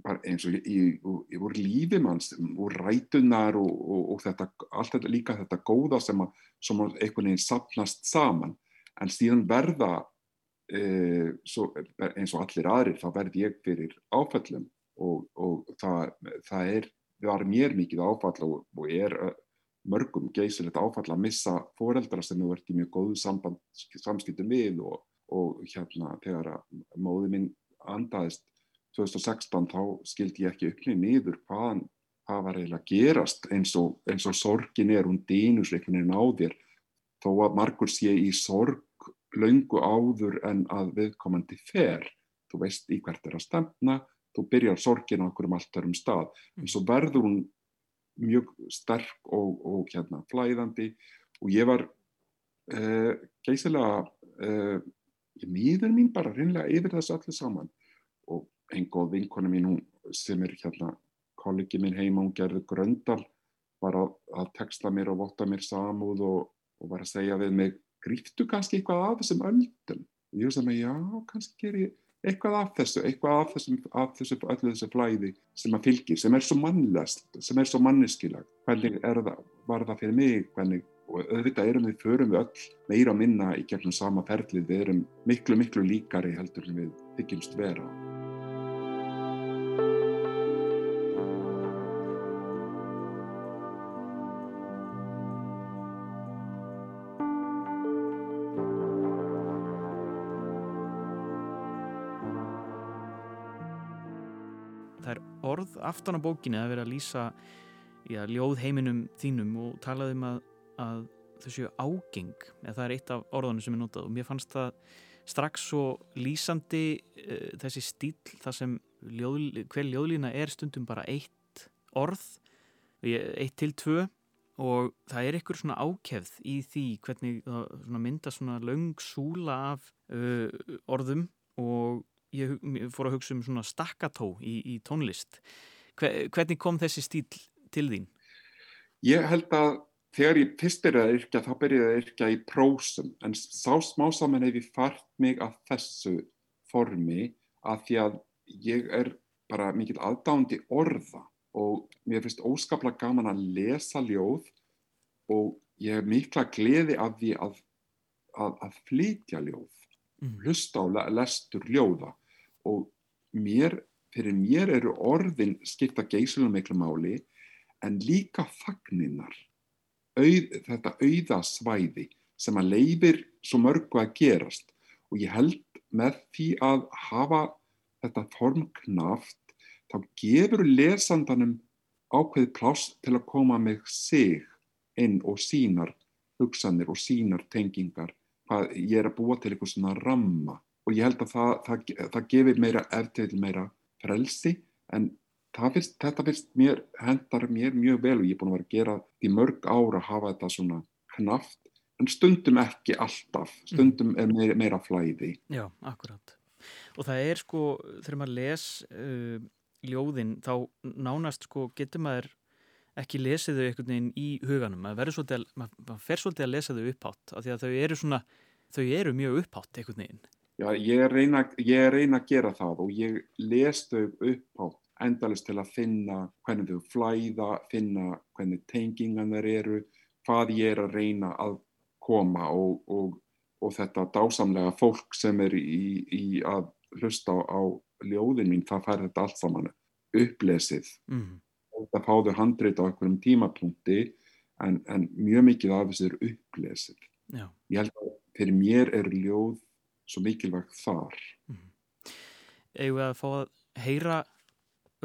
eins og í, í, voru lífi manns, voru rætunar og, og, og þetta, allt þetta líka þetta góða sem að, sem að einhvern veginn sapnast saman, en síðan verða e, svo, eins og allir aðrir, þá verð ég fyrir áfællum og, og það, það er, var mér mikið áfall og er mörgum geysilegt áfall að missa foreldra sem hefur verið í mjög góðu samband, samskiptum við og hérna þegar að móði minn andaðist 2016 þá skildi ég ekki upplýði nýður hvaðan hvað var eiginlega að gerast eins og, eins og sorgin er, hún dýnusleiknin á þér. Þó að margur sé í sorg laungu áður en að viðkomandi fer. Þú veist í hvert er að stemna þú byrjar sorgin á okkur um allt þar um stað. En svo verður hún mjög sterk og, og hérna flæðandi. Og ég var uh, geysilega uh, ég miður mín bara reynlega yfir þessu allir saman einn góð vinkona mín hún, sem er hérna kollegi minn heima, hún gerði gröndal var að, að texta mér og votta mér samúð og, og var að segja við mig, gríftu kannski eitthvað af þessum öldum? Og ég hugsaði mig, já, kannski ger ég eitthvað af þessu, eitthvað af þessum, af þessu, öllu þessu flæði sem að fylgir, sem er svo mannlest, sem er svo manneskilag. Hvernig er það, var það fyrir mig, hvernig, og auðvitað erum við, förum við öll meira að minna í gegnum sama ferlið, við erum miklu, miklu líkari heldur en við þykjumst vera. Orð aftan á bókinni að vera að lýsa já, ljóð heiminum þínum og talaði um að, að þau séu ágeng, eða það er eitt af orðunum sem er notað og mér fannst það strax svo lýsandi uh, þessi stíl þar sem ljóð, hver ljóðlína er stundum bara eitt orð, eitt til tvö og það er einhver svona ákefð í því hvernig það mynda svona laung súla af uh, orðum og ég fór að hugsa um svona stakkató í, í tónlist. Hvernig kom þessi stíl til þín? Ég held að þegar ég fyrst er að yrkja þá byrjaði að yrkja í prósum en sá smá saman hef ég fart mig að þessu formi að því að ég er bara mikil aðdándi orða og mér finnst óskaplega gaman að lesa ljóð og ég hef mikla gleði af því að, að, að flytja ljóð, mm. hlusta á lestur ljóða og mér, fyrir mér eru orðin skipta geysilega miklu máli en líka fagninnar, auð, þetta auðasvæði sem að leifir svo mörgu að gerast. Og ég held með því að hafa þetta form knaft þá gefur lesandanum ákveði pláss til að koma með sig inn og sínar hugsanir og sínar tengingar ég er að búa til eitthvað svona ramma og ég held að það, það, það gefir meira eftir meira frelsi en fyrst, þetta finnst mér, hendar mér mjög vel og ég er búin að vera að gera í mörg ára að hafa þetta svona knaft en stundum ekki alltaf, stundum er meira, meira flæði. Já, akkurat. Og það er sko, þegar maður les uh, ljóðin þá nánast sko getur maður ekki lesið þau einhvern veginn í huganum, maður, svolítið, maður fer svolítið að lesa þau upphátt af því að þau eru svona, þau eru mjög upphátt einhvern veginn. Já, ég reyna, ég reyna að gera það og ég les þau upp á endalist til að finna hvernig þau flæða, finna hvernig tengingan þeir eru, hvað ég er að reyna að koma og, og, og þetta dásamlega fólk sem er í, í að hlusta á, á ljóðin mín, það fær þetta allt saman upplesið. Mm. Þetta fáðu handreit á einhverjum tímapunkti en, en mjög mikið af þessu er upplesið. Já. Ég held að fyrir mér er ljóð svo mikilvægt þar. Mm. Eða að fá að heyra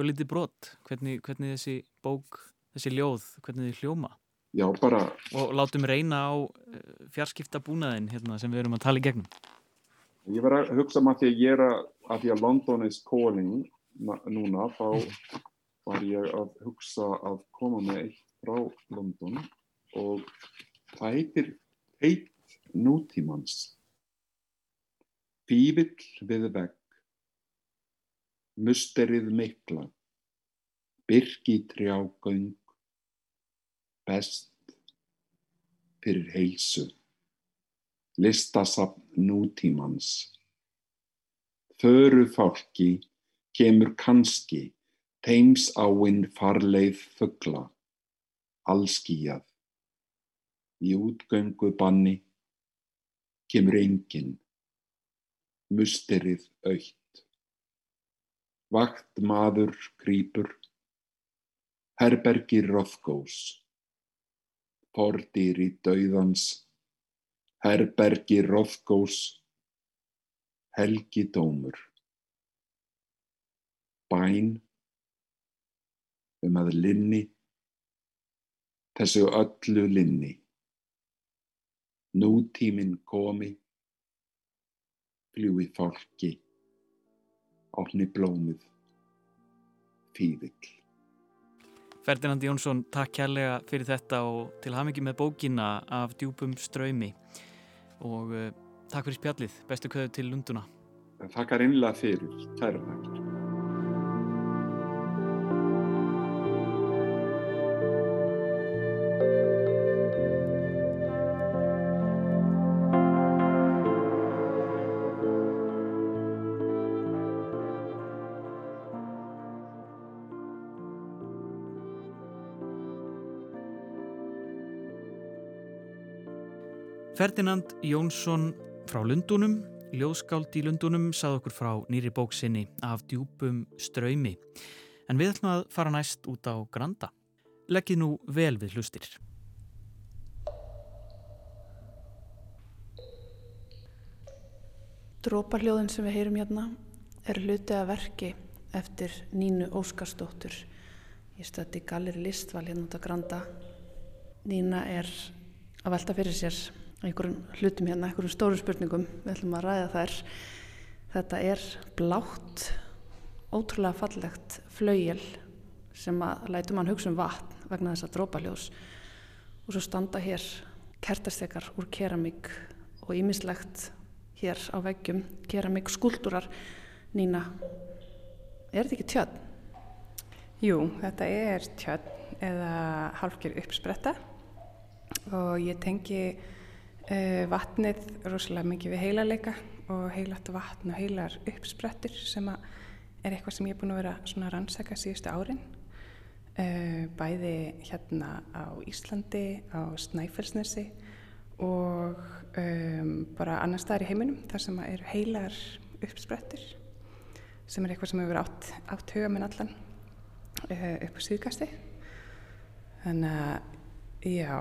ölliti brot, hvernig, hvernig þessi bók, þessi ljóð, hvernig þið hljóma? Já, bara... Og látum reyna á eh, fjarskipta búnaðin hérna, sem við erum að tala í gegnum. Ég var að hugsa maður um að ég er að, að því að London is calling núna, þá var ég að hugsa að koma með eitt frá London og það heitir Heit nútímans Fívill við vegg, musterið mikla, byrki trjágöng, best fyrir heilsu, listasafn nútímans. Þöru fólki kemur kannski. Teims áinn farleið þögla, allskíjað. Í útgöngu banni kemur enginn musterið aukt. Vakt maður grýpur, herbergi roðgós, fordýri dauðans, herbergi roðgós, helgi dómur. Bæn um að linni, þessu öllu linni. Nútíminn komi, fljúi fólki, opni blómið, fýðill. Ferdinand Jónsson, takk kærlega fyrir þetta og til hafingi með bókina af djúpum ströymi og uh, takk fyrir spjallið, bestu köðu til Lunduna. Þakkar einlega fyrir, kæra þakkir. Ferdinand Jónsson frá Lundunum, ljóðskáld í Lundunum, sað okkur frá nýri bóksinni af djúpum ströymi. En við ætlum að fara næst út á Granda. Leggið nú vel við hlustir. Dróparljóðin sem við heyrum hérna er hluti að verki eftir Nínu Óskarsdóttur. Ég stætti Gallir Listval hérna út á Granda. Nína er að velta fyrir sér einhverjum hlutum hérna, einhverjum stóru spurningum. Við ætlum að ræða þær. Þetta er blátt ótrúlega fallegt flaugjel sem að lætu mann hugsa um vatn vegna þess að drópaljós og svo standa hér kertastekar úr keramík og ímislegt hér á veggjum. Keramík skúldurar Nína. Er þetta ekki tjödd? Jú, þetta er tjödd eða hálfgjör uppspretta. Og ég tengi vatnið rosalega mikið við heilaleika og heilat vatn og heilar uppsprettur sem er eitthvað sem ég er búin að vera svona rannsaka síðustu árin. Uh, bæði hérna á Íslandi, á Snæfellsnesi og um, bara annar staðar í heiminum þar sem eru heilar uppsprettur sem er eitthvað sem hefur átt, átt huga minn allan uh, upp á síðgasti þannig að já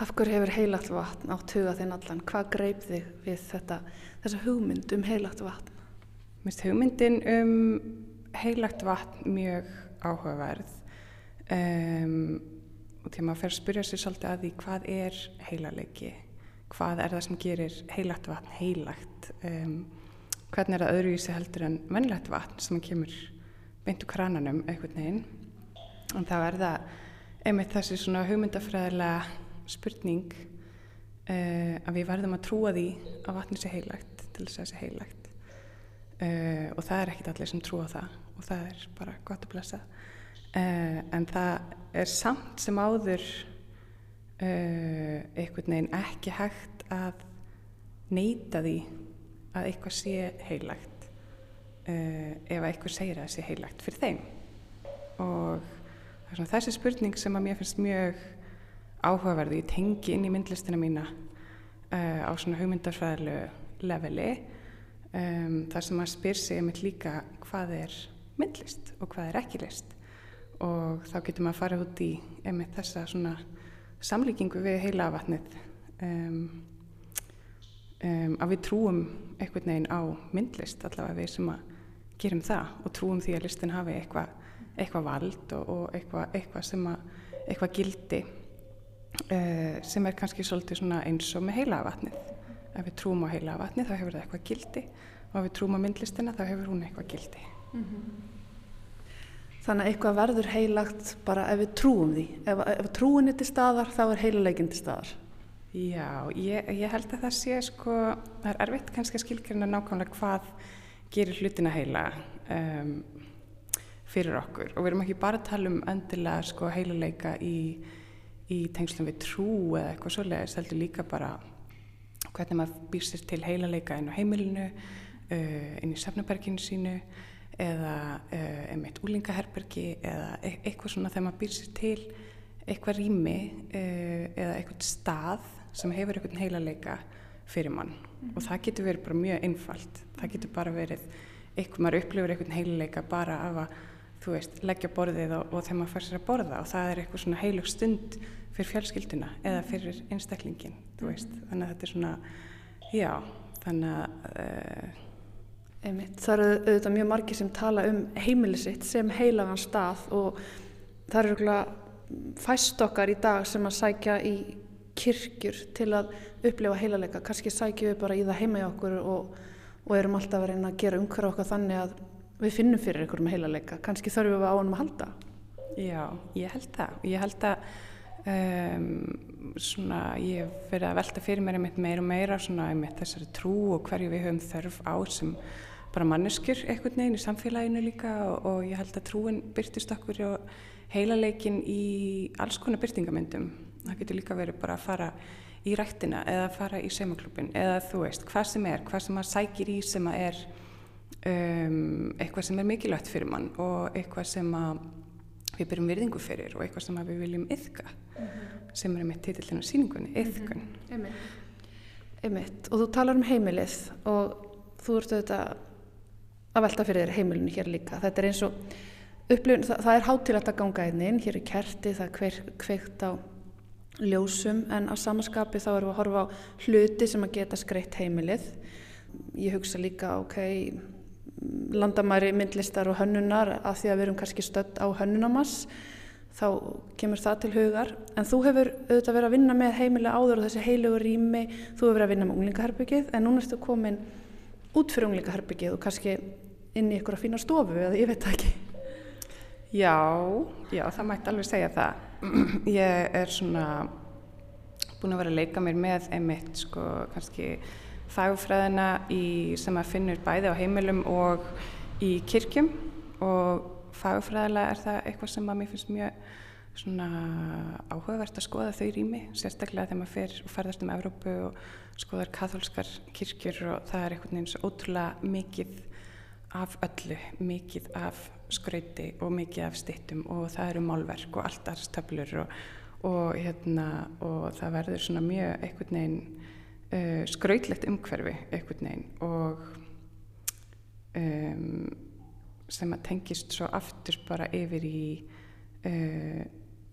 Af hverju hefur heilagt vatn átt huga þinn allan? Hvað greip þig við þetta, þessa hugmynd um heilagt vatn? Mist hugmyndin um heilagt vatn mjög áhugaverð um, og að maður fer að spyrja sér svolítið að því hvað er heilarleiki? Hvað er það sem gerir heilagt vatn heilagt? Um, hvernig er það öðruvísi heldur en vennlegt vatn sem kemur beint úr krananum einhvern veginn? Og þá er það einmitt þessi svona hugmyndafræðilega spurning uh, að við verðum að trúa því að vatni sé heilagt til þess að það sé heilagt uh, og það er ekkit allir sem trúa það og það er bara gott að blessa. Uh, en það er samt sem áður einhvern veginn ekki hægt að neyta því að eitthvað sé heilagt ef eitthvað segir að það sé heilagt fyrir þeim. Og það er svona þessi spurning sem að mér finnst mjög áhugaverði, ég tengi inn í myndlistina mína uh, á svona hugmyndarfræðilegu leveli um, þar sem maður spyr sig einmitt líka hvað er myndlist og hvað er ekki list. Og þá getur maður að fara út í einmitt þessa svona samlíkingu við heila vatnið um, um, að við trúum einhvern veginn á myndlist allavega við sem að gerum það og trúum því að listin hafi eitthvað eitthva vald og, og eitthvað eitthva sem að eitthvað gildi sem er kannski svolítið eins og með heilavatnið. Ef við trúum á heilavatnið þá hefur það eitthvað gildi og ef við trúum á myndlistina þá hefur hún eitthvað gildi. Mm -hmm. Þannig að eitthvað verður heilagt bara ef við trúum því. Ef, ef trúin er til staðar þá er heiluleikin til staðar. Já, ég, ég held að það sé sko, það er erfitt kannski að skilgjörna nákvæmlega hvað gerir hlutina heila um, fyrir okkur og við erum ekki bara að tala um endilega sko heiluleika í í tengslum við trú eða eitthvað svolítið heldur líka bara hvernig maður býr sér til heilaleika inn á heimilinu uh, inn í sefnaberginu sínu eða uh, einmitt úlingaherbergi eða e eitthvað svona þegar maður býr sér til eitthvað rými uh, eða eitthvað stað sem hefur eitthvað heilaleika fyrir mann. Mm. og það getur verið bara mjög einfalt. Það getur bara verið eitthvað maður upplifur eitthvað heilaleika bara af að þú veist, leggja borðið og, og þegar maður fær sér að borða og það er eitthvað svona heilug stund fyrir fjölskylduna eða fyrir einstaklingin veist, þannig að þetta er svona já, þannig að uh, Einmitt, það eru auðvitað mjög margir sem tala um heimilisitt sem heilagan stað og það eru fæst okkar í dag sem að sækja í kirkjur til að upplifa heilalega, kannski sækjum við bara í það heima í okkur og, og erum alltaf að reyna að gera umhverja okkar þannig að við finnum fyrir með heilalega, kannski þarfum við á honum að halda. Já, ég held það, ég held að um, svona ég hef verið að velta fyrir mér einmitt meira og meira svona einmitt þessari trú og hverju við höfum þörf á sem bara manneskjur einhvern veginn í samfélaginu líka og, og ég held að trúin byrtist okkur og heilaleikin í alls konar byrtingamyndum það getur líka verið bara að fara í rættina eða að fara í saumaklubin eða þú veist, hvað sem er, hvað sem maður sækir í sem að er um, eitthvað sem er mikilvægt fyrir mann og eitthvað sem að við byrjum virðingu fyrir og eitthvað sem við viljum yfka. Sem er með títillinu síningunni, yfkun mm -hmm. Einmitt. Og þú talar um heimilið og þú ert auðvitað að velta fyrir þér heimilinu hér líka. Þetta er eins og upplifun, það, það er hátilegt að ganga inn, hér er kerti, það er kveikt á ljósum en á samaskapi þá erum við að horfa á hluti sem að geta skreitt heimilið. Ég hugsa líka, ok, landamæri myndlistar og hönnunar að því að við erum kannski stödd á hönnunamass þá kemur það til hugar. En þú hefur auðvitað verið að vinna með heimilega áður og þessi heilögur rými þú hefur verið að vinna með unglingaherbyggið en núna ertu komin út fyrir unglingaherbyggið og kannski inn í ykkur að fína stofu eða ég veit það ekki. Já, já það mætti alveg segja það. Ég er svona búin að vera að leika mér með einmitt sko kannski fagfræðina í, sem að finnur bæði á heimilum og í kirkjum. Og fagfræðilega er það eitthvað sem að mér finnst mjög svona áhugavert að skoða þau rými, sérstaklega þegar maður fer og ferðast um Evrópu og skoðar katholskar kirkjur og það er einhvern veginn svo ótrúlega mikið af öllu, mikið af skrauti og mikið af stittum og það eru málverk og allt aðstöflur og, og, hérna, og það verður svona mjög einhvern veginn uh, skrautlegt umhverfi einhvern veginn og um, sem að tengist svo aftur bara yfir í uh,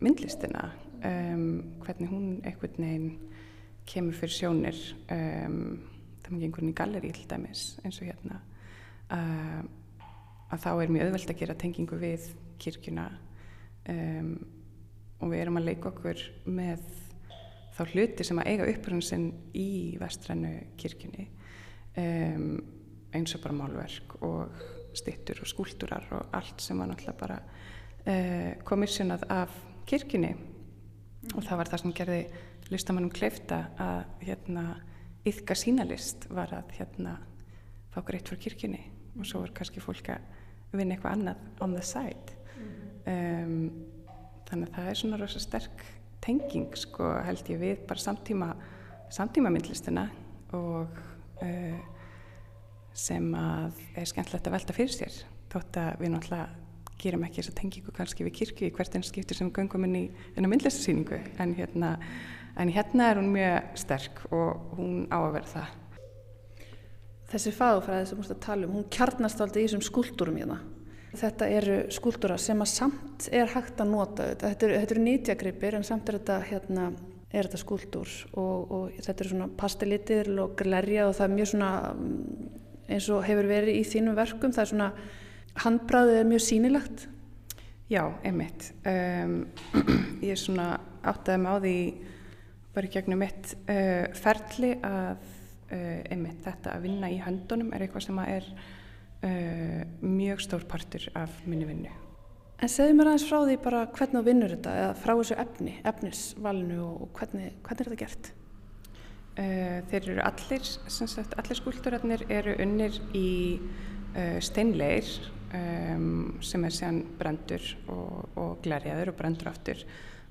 myndlistina. Um, hvernig hún einhvern veginn kemur fyrir sjónir um, það er einhvern veginn í galleri til dæmis eins og hérna uh, að þá er mjög auðvelt að gera tengingu við kirkuna um, og við erum að leika okkur með þá hluti sem að eiga upprunnsinn í vestrænu kirkjunni um, eins og bara málverk og stittur og skúldurar og allt sem var náttúrulega bara uh, komissjonað af kirkjunni mm. og það var það sem gerði listamannum kleifta að hérna yfka sínalist var að hérna fá greitt frá kirkjunni og svo var kannski fólk að vinna eitthvað annað on the side mm. um, þannig að það er svona rosa sterk tenging sko held ég við bara samtíma samtíma myndlistina og uh, sem að er skemmtilegt að velta fyrir sér þótt að við náttúrulega gerum ekki þessa tengingu kannski við kirkju í hvert einn skiptur sem göngum inn í myndlistasýningu en hérna, en hérna er hún mjög sterk og hún á að vera það. Þessi fagfræði sem múst að tala um, hún kjarnast aldrei í þessum skúldurum í það Þetta eru skúldura sem að samt er hægt að nota þetta. Þetta eru, eru nýtjagripir en samt er þetta, hérna, þetta skúldur og, og þetta eru svona pastelitir og glerja og það er mjög svona eins og hefur verið í þínum verkum. Það er svona, handbræðið er mjög sínilagt. Já, einmitt. Um, ég er svona áttaði með á því bara gegnum mitt uh, ferli að uh, einmitt þetta að vinna í höndunum er eitthvað sem að er uh, mjög stór partur af minni vinnu. En segðu mér aðeins frá því bara hvernig þú vinnur þetta eða frá þessu efni, efnisvalinu og hvernig, hvernig er þetta gert? Uh, þeir eru allir, sagt, allir skúlturarnir eru unnir í uh, steinleir um, sem er séðan brandur og, og glerjaður og brandur aftur.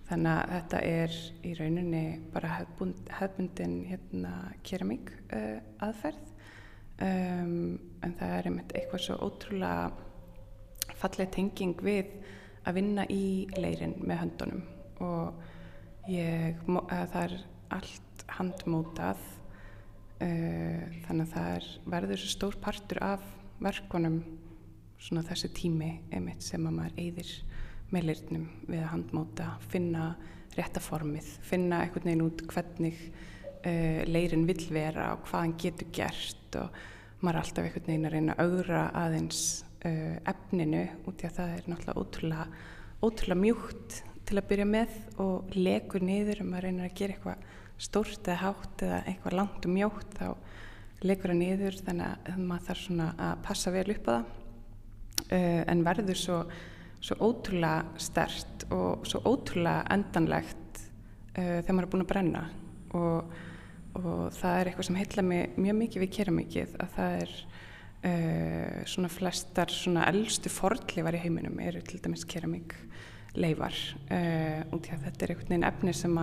Þannig að þetta er í rauninni bara hefbund, hefbundin hérna, keramík uh, aðferð um, en það er einmitt eitthvað svo ótrúlega falleg tenging við að vinna í leirin með höndunum og ég, það er allt handmótað uh, þannig að það er, verður stór partur af verkonum svona þessi tími einmitt sem að maður eyðir með leirnum við að handmóta, finna réttaformið, finna einhvern veginn út hvernig uh, leirin vill vera og hvað hann getur gert og maður er alltaf einhvern veginn að reyna að augra aðeins uh, efninu út í að það er náttúrulega ótrúlega, ótrúlega mjúkt til að byrja með og legur niður og maður reynir að gera eitthvað stórt eða hátt eða eitthvað langt og mjótt þá legur það niður þannig að maður þarf svona að passa vel upp á það. Uh, en verður svo, svo ótrúlega stert og svo ótrúlega endanlegt uh, þegar maður er búin að brenna. Og, og það er eitthvað sem heitla mig mjög mikið við keramikið að það er uh, svona flestar svona eldstu fordlifar í heiminum eru til dæmis keramik leifar uh, í að þetta er einhvern veginn efni sem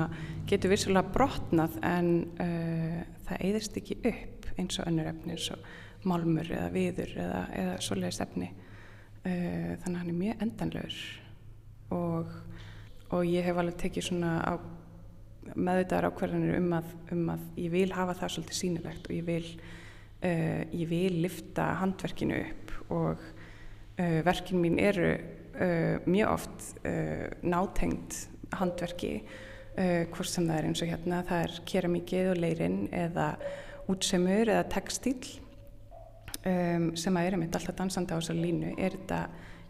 getur vissulega brotnað en uh, það eðist ekki upp eins og önnur efni eins og málmur eða viður eða, eða svoleiðis efni. Uh, þannig að hann er mjög endanlegur. Og, og ég hef alveg tekið svona á meðvitaðar ákvarðanir um að, um að ég vil hafa það svolítið sínilegt og ég vil, ég vil lifta handverkinu upp og verkin mín eru mjög oft uh, nátengt handverki uh, hvort sem það er eins og hérna það er keramíkið og leirinn eða útsemur eða textil um, sem að er einmitt alltaf dansandi á þessar línu. Er þetta,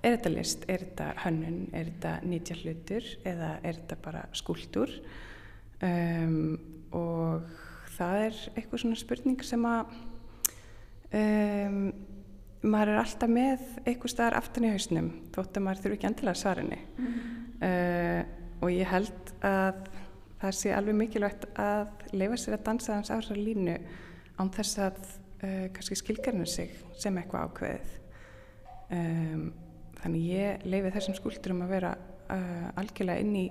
er þetta list, er þetta hönnun er þetta nýtja hlutur eða er þetta bara skúldur um, og það er eitthvað svona spurning sem að um, maður er alltaf með eitthvað staðar aftan í hausnum þótt að maður þurfi ekki endilega svarinni mm uh, og ég held að það sé alveg mikilvægt að leifa sér að dansa hans ára línu án þess að uh, kannski skilgarna sig sem eitthvað ákveðið. Um, þannig ég leifi þessum skúldurum að vera uh, algjörlega inn í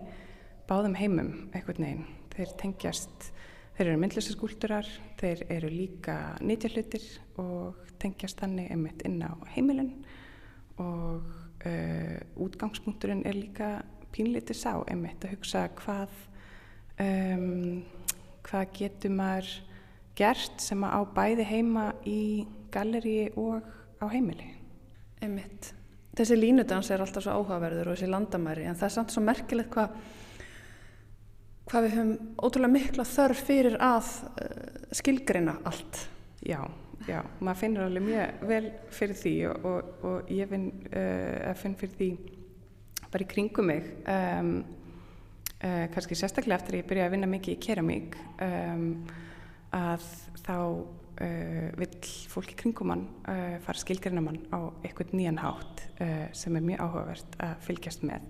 báðum heimum eitthvað neginn þeir tengjast Þeir eru myndlistaskúldurar, þeir eru líka nýtjahlutir og tengjast þannig einmitt inn á heimilin og uh, útgangspunkturinn er líka pínlítið sá einmitt að hugsa hvað, um, hvað getur maður gert sem að á bæði heima í galleri og á heimili. Einmitt. Þessi línudans er alltaf svo áhugaverður og þessi landamæri en það er samt svo merkilegt hvað hvað við höfum ótrúlega mikla þörf fyrir að uh, skilgreina allt. Já, já, maður finnur alveg mjög vel fyrir því og, og, og ég finn, uh, finn fyrir því bara í kringum mig um, uh, kannski sérstaklega eftir að ég byrjaði að vinna mikið í keramík um, að þá uh, vill fólk í kringum mann uh, fara skilgreina mann á eitthvað nýjan hátt sem er mjög áhugavert að fylgjast með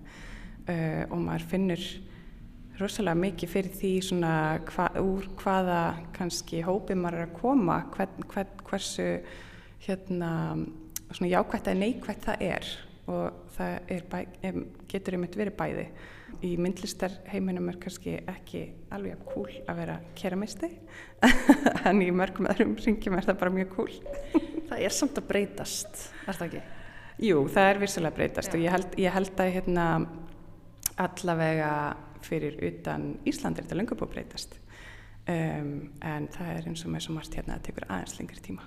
og maður finnur rosalega mikið fyrir því svona hva, úr hvaða kannski hópið maður er að koma hvern, hvern, hversu hérna svona jákvægt eða neikvægt það er og það er bæ, getur einmitt verið bæði í myndlistarheiminum er kannski ekki alveg cool að vera keramisti en í mörgum öðrum ringjum er það bara mjög cool Það er samt að breytast, er það ekki? Jú, það er virsulega að breytast Já. og ég held, ég held að hérna allavega fyrir utan Ísland er þetta lengur búið að breytast. Um, en það er eins og með svo margt hérna að tekur aðeins lengri tíma.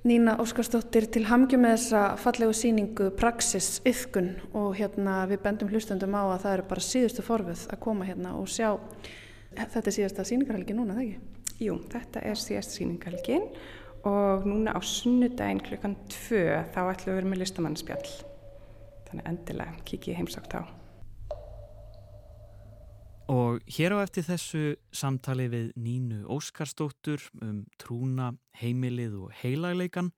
Nína Óskarsdóttir til hamgjum með þessa fallegu síningu Praxis yfkun og hérna við bendum hlustundum á að það eru bara síðustu forfið að koma hérna og sjá þetta er síðasta síningarhelgi núna, það ekki? Jú, þetta er síðasta síningarhelgin og núna á sunnudaginn klukkan 2 þá ætlum við að vera með listamannspjall. Þannig endilega kikið heimsagt á Og hér á eftir þessu samtali við Nínu Óskarsdóttur um trúna, heimilið og heilagleikan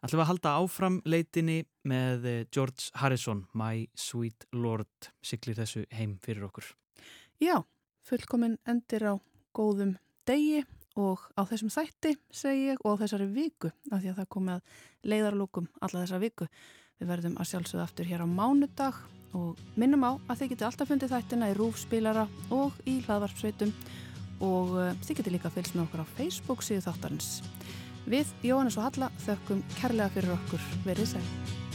ætlum við að halda áfram leitinni með eh, George Harrison, My Sweet Lord, siklir þessu heim fyrir okkur. Já, fullkominn endir á góðum degi og á þessum þætti segi ég og á þessari viku af því að það komi að leiðarlókum alla þessa viku. Við verðum að sjálfsögða aftur hér á mánudag og minnum á að þið getur alltaf fundið þættina í rúfspilara og í hlaðvarpsveitum og uh, þið getur líka fylgst með okkur á Facebook síðu þáttarins. Við, Jóhannes og Halla, þökkum kærlega fyrir okkur verið sæl.